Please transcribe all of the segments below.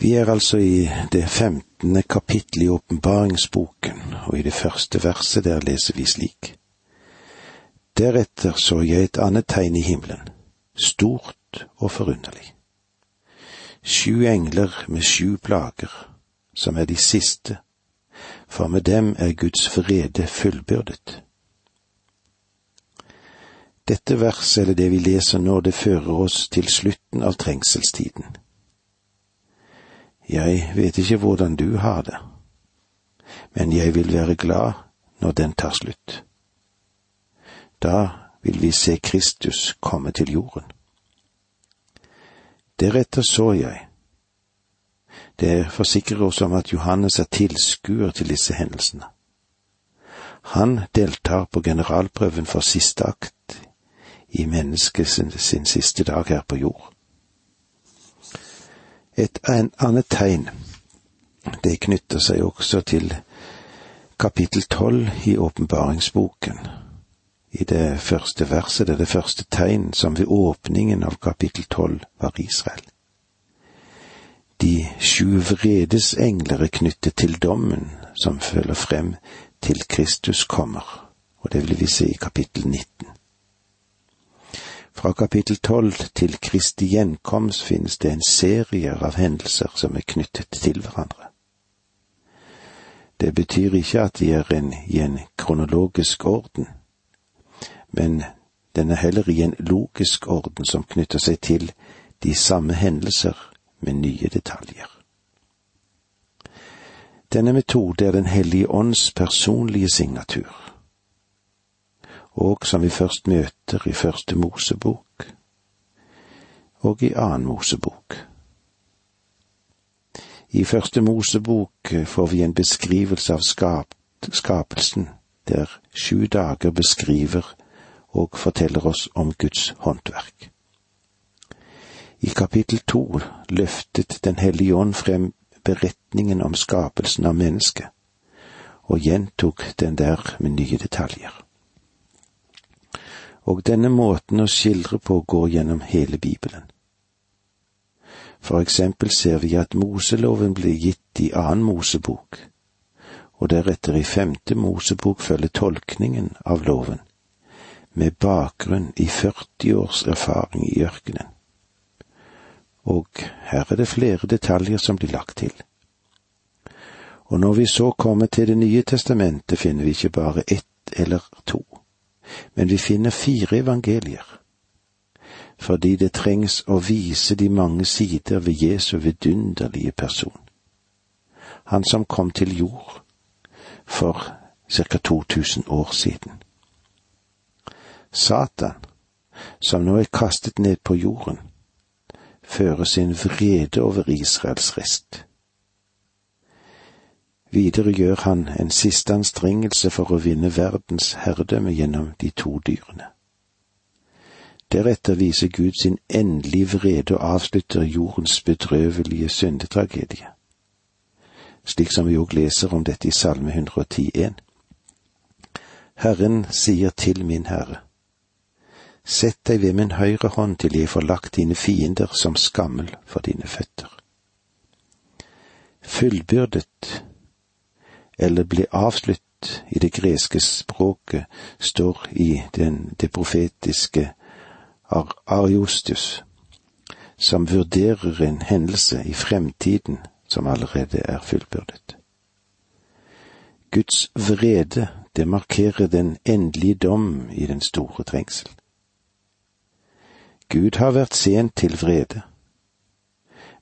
Vi er altså i det femtende kapittel i åpenbaringsboken, og i det første verset der leser vi slik. Deretter så jeg et annet tegn i himmelen, stort og forunderlig. Sju engler med sju plager, som er de siste, for med dem er Guds vrede fullbyrdet. Dette verset, eller det vi leser nå, det fører oss til slutten av trengselstiden. Jeg vet ikke hvordan du har det, men jeg vil være glad når den tar slutt. Da vil vi se Kristus komme til jorden. Deretter så jeg. Det forsikrer oss om at Johannes er tilskuer til disse hendelsene. Han deltar på generalprøven for siste akt i mennesket sin, sin siste dag her på jord. Et annet tegn, det knytter seg også til kapittel tolv i åpenbaringsboken. I det første verset, det er det første tegn som ved åpningen av kapittel tolv var Israel. De sju vredes engler er knyttet til dommen som følger frem til Kristus kommer, og det vil vi se i kapittel 19. Fra kapittel tolv til Kristi gjenkomst finnes det en serie av hendelser som er knyttet til hverandre. Det betyr ikke at de er en, i en kronologisk orden, men den er heller i en logisk orden som knytter seg til de samme hendelser med nye detaljer. Denne metode er Den hellige ånds personlige signatur og som vi først møter i første Mosebok og i annen Mosebok. I første Mosebok får vi en beskrivelse av skap skapelsen, der sju dager beskriver og forteller oss om Guds håndverk. I kapittel to løftet Den hellige ånd frem beretningen om skapelsen av mennesket, og gjentok den der med nye detaljer og denne måten å skildre på går gjennom hele Bibelen. For eksempel ser vi at Moseloven ble gitt i annen Mosebok, og deretter i femte Mosebok følger tolkningen av loven, med bakgrunn i 40 års erfaring i ørkenen. Og her er det flere detaljer som blir lagt til. Og når vi så kommer til Det nye testamentet, finner vi ikke bare ett eller to men vi finner fire evangelier, fordi det trengs å vise de mange sider ved Jesu vidunderlige person. Han som kom til jord for ca. 2000 år siden. Satan, som nå er kastet ned på jorden, fører sin vrede over Israels rest. Videre gjør han en siste anstrengelse for å vinne verdens herredømme gjennom de to dyrene. Deretter viser Gud sin endelige vrede og avslutter jordens bedrøvelige syndetragedie, slik som vi òg leser om dette i Salme 110,1. Herren sier til min Herre, Sett deg ved min høyre hånd til jeg får lagt dine fiender som skammel for dine føtter. Fullbyrdet eller ble avslutt i det greske språket, står i den, det profetiske Ar Ariostus, som vurderer en hendelse i fremtiden som allerede er fullbyrdet. Guds vrede, det markerer den endelige dom i den store trengsel. Gud har vært sent til vrede,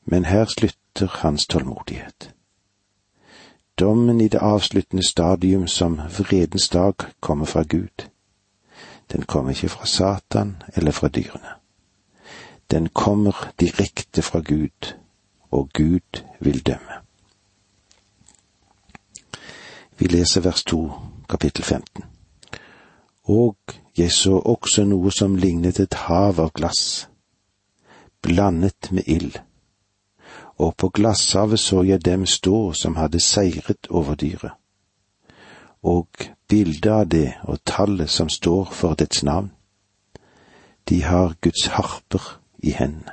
men her slutter hans tålmodighet. Dommen i det avsluttende stadium som vredens dag kommer fra Gud. Den kommer ikke fra Satan eller fra dyrene. Den kommer direkte fra Gud, og Gud vil dømme. Vi leser vers to, kapittel 15. Og jeg så også noe som lignet et hav av glass, blandet med ild og på glasshavet så jeg dem stå som hadde seiret over dyret. Og bildet av det og tallet som står for dets navn. De har Guds harper i hendene.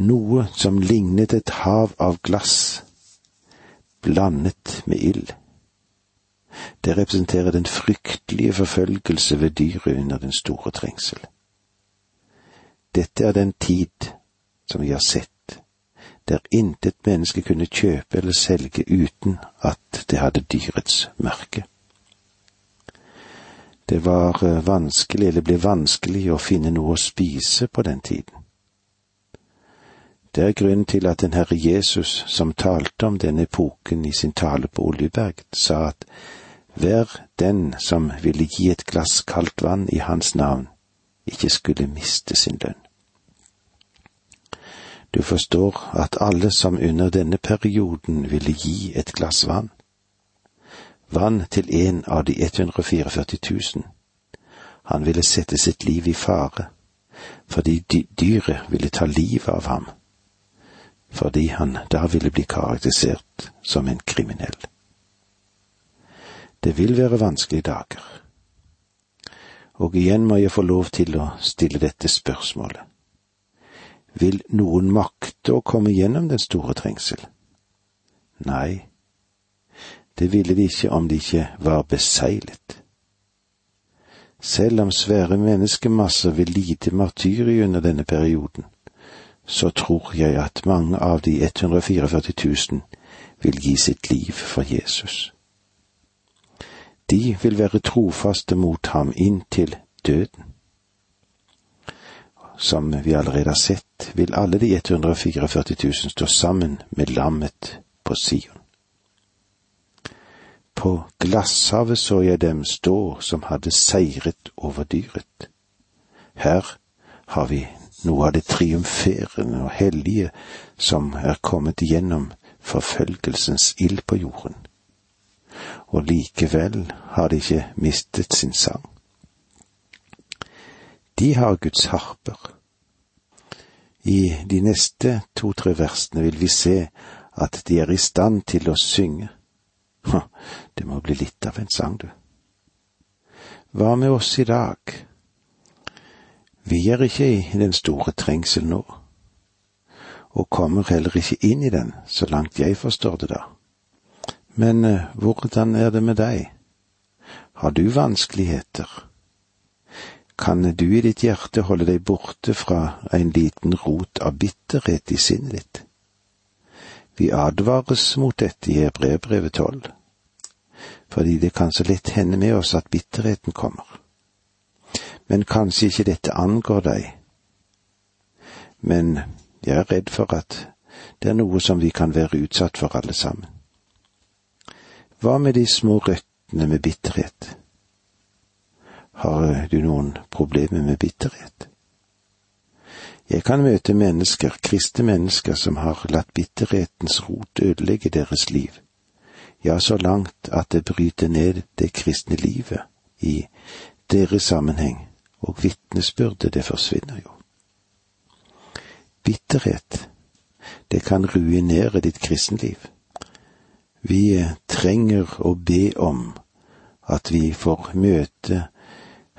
noe som lignet et hav av glass, blandet med ild. Det representerer den fryktelige forfølgelse ved dyret under den store trengsel. Dette er den tid som vi har sett, der intet menneske kunne kjøpe eller selge uten at det hadde dyrets merke. Det var eh, vanskelig, eller ble vanskelig, å finne noe å spise på den tiden. Det er grunnen til at den Herre Jesus, som talte om denne epoken i sin tale på Oljeberg, sa at hver den som ville gi et glass kaldt vann i hans navn, ikke skulle miste sin lønn. Du forstår at alle som under denne perioden ville gi et glass vann, vann til en av de 144 000. Han ville sette sitt liv i fare, fordi dyret ville ta livet av ham, fordi han da ville bli karakterisert som en kriminell. Det vil være vanskelige dager. Og igjen må jeg få lov til å stille dette spørsmålet. Vil noen makte å komme gjennom den store trengsel? Nei, det ville de ikke om de ikke var beseglet. Selv om svære menneskemasser vil lide martyri under denne perioden, så tror jeg at mange av de 144 000 vil gi sitt liv for Jesus. De vil være trofaste mot ham inntil døden. Som vi allerede har sett, vil alle de 144 000 stå sammen med lammet på Sion. På glasshavet så jeg dem stå som hadde seiret over dyret. Her har vi noe av det triumferende og hellige som er kommet gjennom forfølgelsens ild på jorden. Og likevel har de ikke mistet sin sang. De har Guds harper. I de neste to-tre versene vil vi se at de er i stand til å synge det må bli litt av en sang, du. Hva med oss i dag? Vi er ikke i den store trengsel nå, og kommer heller ikke inn i den, så langt jeg forstår det da. Men eh, hvordan er det med deg? Har du vanskeligheter? Kan du i ditt hjerte holde deg borte fra en liten rot av bitterhet i sinnet ditt? Vi advares mot dette i Hebrevbrevet tolv, fordi det kan så lett hende med oss at bitterheten kommer. Men kanskje ikke dette angår deg. Men jeg er redd for at det er noe som vi kan være utsatt for alle sammen. Hva med de små røttene med bitterhet? Har du noen problemer med bitterhet? Jeg kan møte mennesker, kristne mennesker, som har latt bitterhetens rot ødelegge deres liv, ja, så langt at det bryter ned det kristne livet i deres sammenheng, og vitnesbyrdet, det forsvinner jo. Bitterhet, det kan ruinere ditt kristenliv. Vi trenger å be om at vi får møte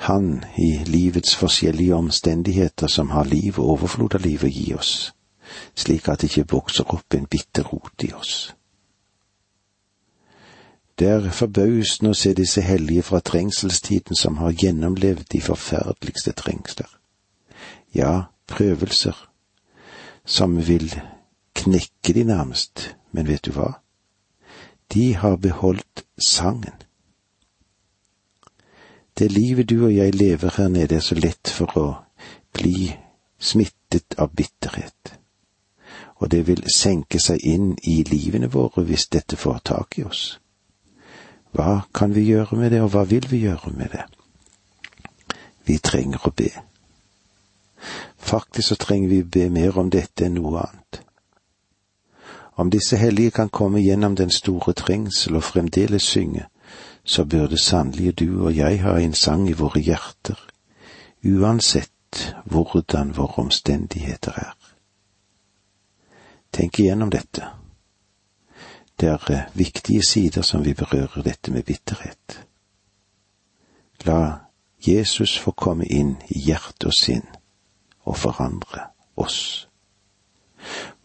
han i livets forskjellige omstendigheter som har liv og overflod av liv å gi oss, slik at det ikke vokser opp en bitter rot i oss. Det er forbausende å se disse hellige fra trengselstiden som har gjennomlevd de forferdeligste trengsler. Ja, prøvelser, som vil knekke de nærmest, men vet du hva? De har beholdt sangen det livet du og jeg lever her nede, er så lett for å bli smittet av bitterhet. Og det vil senke seg inn i livene våre hvis dette får tak i oss. Hva kan vi gjøre med det, og hva vil vi gjøre med det? Vi trenger å be. Faktisk så trenger vi be mer om dette enn noe annet. Om disse hellige kan komme gjennom den store trengsel og fremdeles synge, så burde sannelig du og jeg ha en sang i våre hjerter, uansett hvordan våre omstendigheter er. Tenk igjennom dette. Det er eh, viktige sider som vi berører dette med bitterhet. La Jesus få komme inn i hjerte og sinn og forandre oss.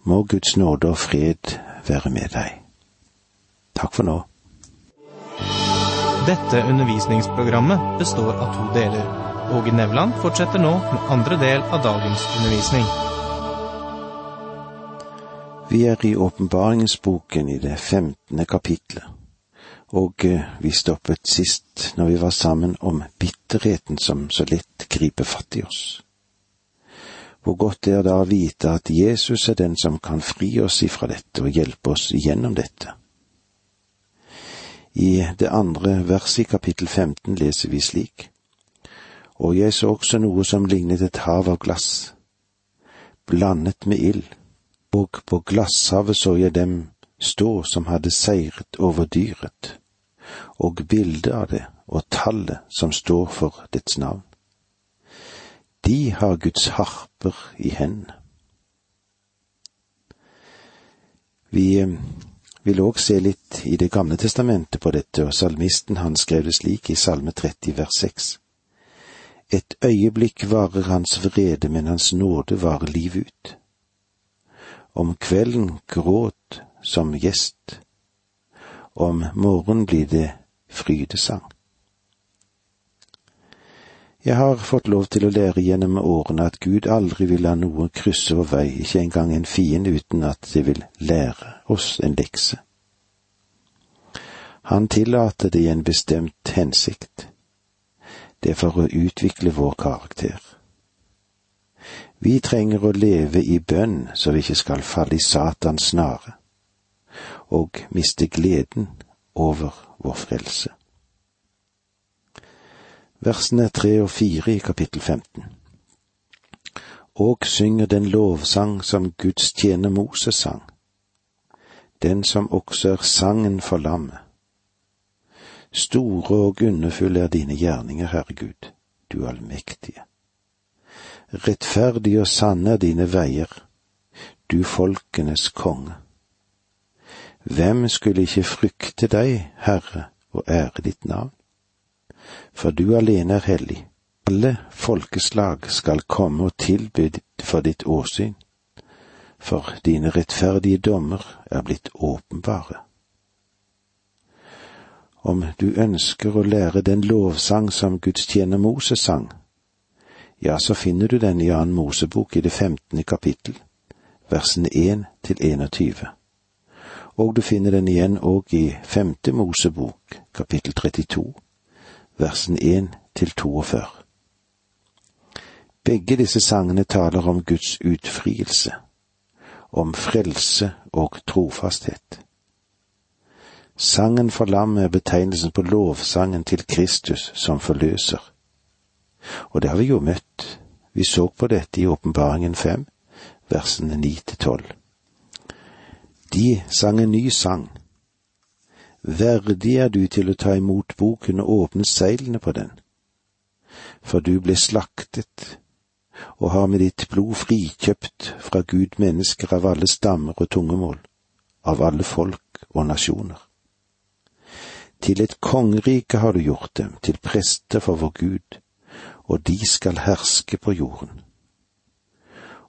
Må Guds nåde og fred være med deg. Takk for nå. Dette undervisningsprogrammet består av to deler. Åge Nevland fortsetter nå med andre del av dagens undervisning. Vi er i åpenbaringsboken i det femtende kapitlet, og vi stoppet sist når vi var sammen om bitterheten som så lett griper fatt i oss. Hvor godt det er da å vite at Jesus er den som kan fri oss ifra dette og hjelpe oss gjennom dette. I det andre verset i kapittel 15 leser vi slik. Og jeg så også noe som lignet et hav av glass, blandet med ild og på glasshavet så jeg dem stå som hadde seiret over dyret, og bildet av det og tallet som står for dets navn. De har Guds harper i hendene. Vi eh, vil òg se litt i Det gamle testamentet på dette, og salmisten han skrev det slik i Salme 30 vers 6. Et øyeblikk varer hans vrede, men hans nåde varer liv ut om kvelden gråt som gjest, om morgenen blir det frydesang. Jeg har fått lov til å lære gjennom årene at Gud aldri vil la noe krysse vår vei, ikke engang en fiende uten at det vil lære oss en lekse. Han tillater det i en bestemt hensikt. Det er for å utvikle vår karakter. Vi trenger å leve i bønn så vi ikke skal falle i Satans snare og miste gleden over vår frelse. Versene tre og fire i kapittel 15. Og synger den lovsang som Guds tjener Moses sang, den som også er sangen for lammet. Store og underfulle er dine gjerninger, Herre Gud, du allmektige. Rettferdig og sanne er dine veier, du folkenes konge. Hvem skulle ikke frykte deg, Herre, og ære ditt navn? For du alene er hellig. Alle folkeslag skal komme og tilby for ditt åsyn, for dine rettferdige dommer er blitt åpenbare. Om du ønsker å lære den lovsang som Guds tjener Moses sang, ja, så finner du den i annen Mosebok i det femtende kapittel, versene én til 21. Og du finner den igjen òg i femte Mosebok, kapittel 32, versen 1 til 42. Begge disse sangene taler om Guds utfrielse, om frelse og trofasthet. Sangen for lammet er betegnelsen på lovsangen til Kristus som forløser og det har vi jo møtt. Vi så på dette i Åpenbaringen fem, versene ni til tolv. De sang en ny sang. Verdig er du til å ta imot boken og åpne seilene på den. For du ble slaktet og har med ditt blod frikjøpt fra Gud mennesker av alle stammer og tungemål, av alle folk og nasjoner. Til et kongerike har du gjort dem, til prester for vår Gud, og de skal herske på jorden.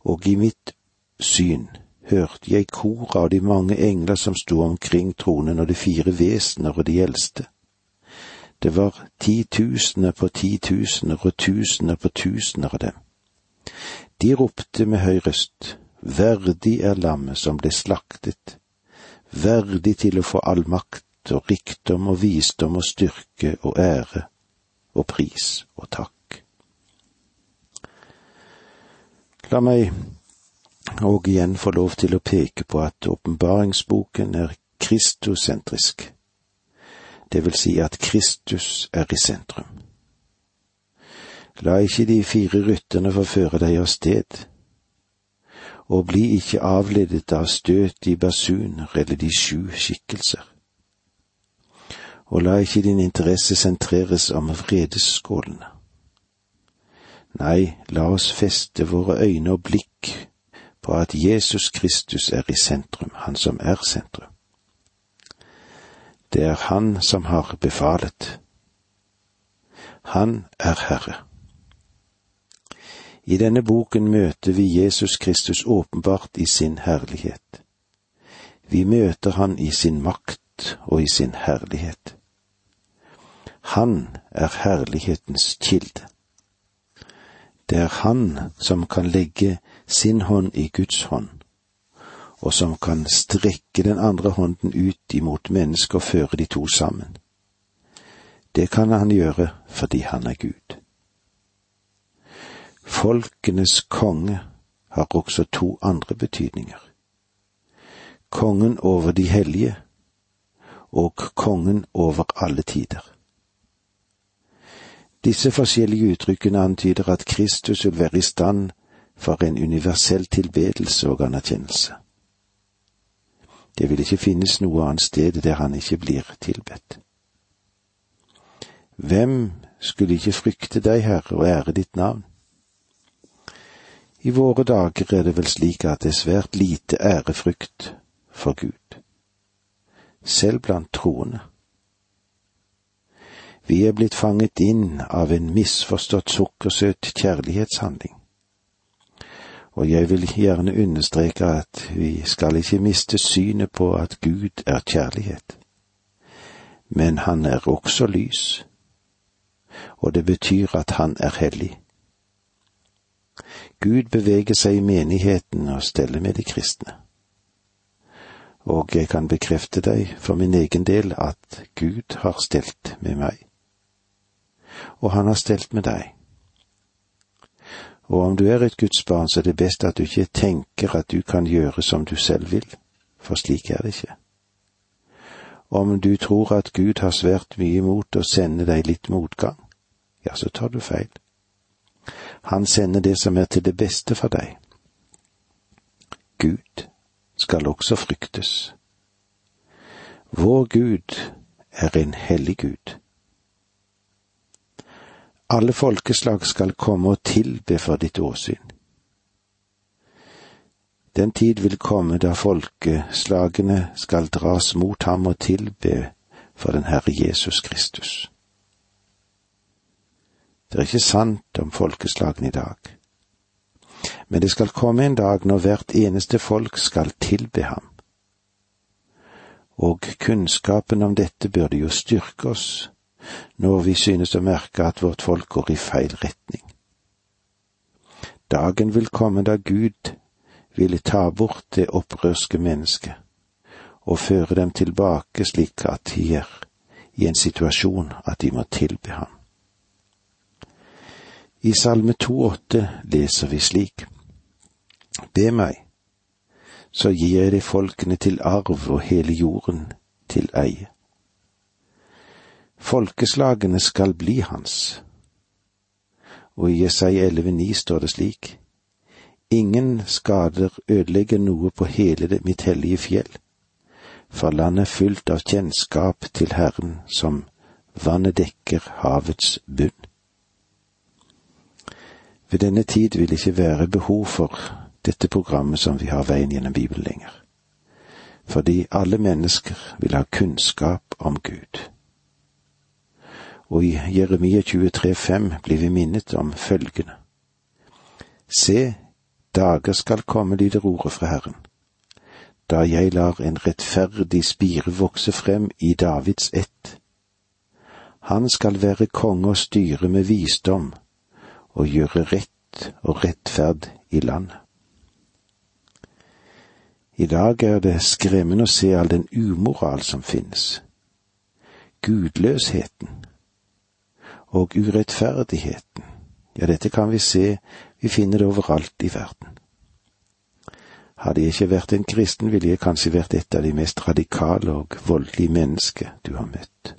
Og i mitt syn hørte jeg koret av de mange engler som sto omkring tronen og de fire vesener og de eldste. Det var titusener på titusener og tusener på tusener av dem. De ropte med høy røst, verdig er lammet som ble slaktet, verdig til å få all makt og rikdom og visdom og styrke og ære og pris og takk. La meg og igjen få lov til å peke på at åpenbaringsboken er kristosentrisk. Det vil si at Kristus er i sentrum. La ikke de fire rytterne forføre deg av sted, og bli ikke avledet av støt i basuner eller de sju skikkelser. Og la ikke din interesse sentreres om vredesskålene. Nei, la oss feste våre øyne og blikk på at Jesus Kristus er i sentrum, han som er sentrum. Det er han som har befalet. Han er Herre. I denne boken møter vi Jesus Kristus åpenbart i sin herlighet. Vi møter han i sin makt og i sin herlighet. Han er herlighetens kilde. Det er han som kan legge sin hånd i Guds hånd, og som kan strekke den andre hånden ut imot mennesket og føre de to sammen. Det kan han gjøre fordi han er Gud. Folkenes konge har også to andre betydninger. Kongen over de hellige og kongen over alle tider. Disse forskjellige uttrykkene antyder at Kristus vil være i stand for en universell tilbedelse og anerkjennelse. Det vil ikke finnes noe annet sted der han ikke blir tilbedt. Hvem skulle ikke frykte deg, Herre, og ære ditt navn? I våre dager er det vel slik at det er svært lite ærefrykt for Gud, selv blant troende. Vi er blitt fanget inn av en misforstått sukkersøt kjærlighetshandling. Og jeg vil gjerne understreke at vi skal ikke miste synet på at Gud er kjærlighet. Men han er også lys, og det betyr at han er hellig. Gud beveger seg i menigheten og steller med de kristne. Og jeg kan bekrefte deg for min egen del at Gud har stelt med meg. Og han har stelt med deg. Og om du er et Guds barn, så er det best at du ikke tenker at du kan gjøre som du selv vil, for slik er det ikke. Om du tror at Gud har svært mye imot å sende deg litt motgang, ja, så tar du feil. Han sender det som er til det beste for deg. Gud skal også fryktes. Vår Gud er en hellig Gud. Alle folkeslag skal komme og tilbe for ditt åsyn. Den tid vil komme da folkeslagene skal dras mot ham og tilbe for den Herre Jesus Kristus. Det er ikke sant om folkeslagene i dag. Men det skal komme en dag når hvert eneste folk skal tilbe ham. Og kunnskapen om dette burde jo styrke oss når vi synes å merke at vårt folk går i feil retning. Dagen vil komme da Gud vil ta bort det opprørske mennesket og føre dem tilbake slik at de er i en situasjon at de må tilbe ham. I Salme 2,8 leser vi slik. Be meg, så gir jeg de folkene til arv og hele jorden til eie. Folkeslagene skal bli hans. Og i Jesaja 11,9 står det slik. Ingen skader ødelegger noe på hele det mitt hellige fjell, for landet er fylt av kjennskap til Herren som vannet dekker havets bunn. Ved denne tid vil det ikke være behov for dette programmet som vi har veien gjennom Bibelen lenger, fordi alle mennesker vil ha kunnskap om Gud. Og i Jeremia 23,5 blir vi minnet om følgende. Se, dager skal komme, lyder ordet fra Herren, da jeg lar en rettferdig spire vokse frem i Davids ett. Han skal være konge og styre med visdom og gjøre rett og rettferd i landet. I dag er det skremmende å se all den umoral som finnes. Gudløsheten og urettferdigheten, ja, dette kan vi se, vi finner det overalt i verden. Hadde jeg ikke vært en kristen, ville jeg kanskje vært et av de mest radikale og voldelige mennesker du har møtt.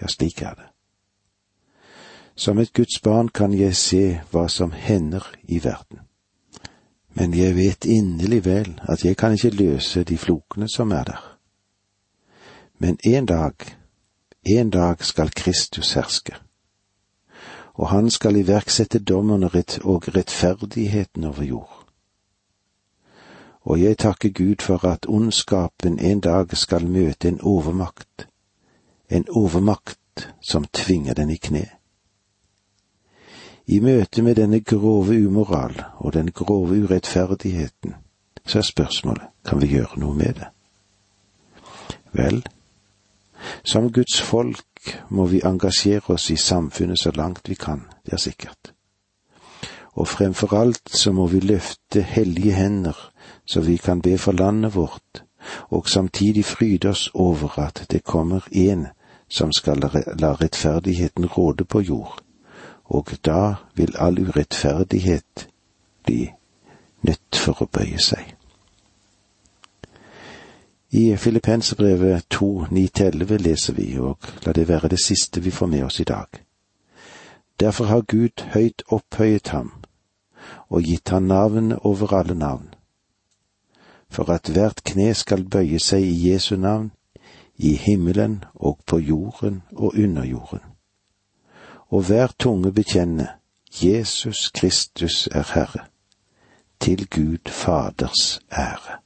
Ja, slik er det. Som et Guds barn kan jeg se hva som hender i verden. Men jeg vet inderlig vel at jeg kan ikke løse de flokene som er der. Men en dag, en dag skal Kristus herske, og han skal iverksette dommen og rettferdigheten over jord. Og jeg takker Gud for at ondskapen en dag skal møte en overmakt, en overmakt som tvinger den i kne. I møte med denne grove umoral og den grove urettferdigheten, så er spørsmålet, kan vi gjøre noe med det? Vel, som Guds folk må vi engasjere oss i samfunnet så langt vi kan, det er sikkert. Og fremfor alt så må vi løfte hellige hender så vi kan be for landet vårt, og samtidig fryde oss over at det kommer en som skal la rettferdigheten råde på jord, og da vil all urettferdighet bli nødt for å bøye seg. I Filippenserbrevet 2, 9-11 leser vi, og la det være det siste vi får med oss i dag. Derfor har Gud høyt opphøyet ham og gitt ham navn over alle navn, for at hvert kne skal bøye seg i Jesu navn, i himmelen og på jorden og under jorden. Og hver tunge bekjenne Jesus Kristus er Herre, til Gud Faders ære.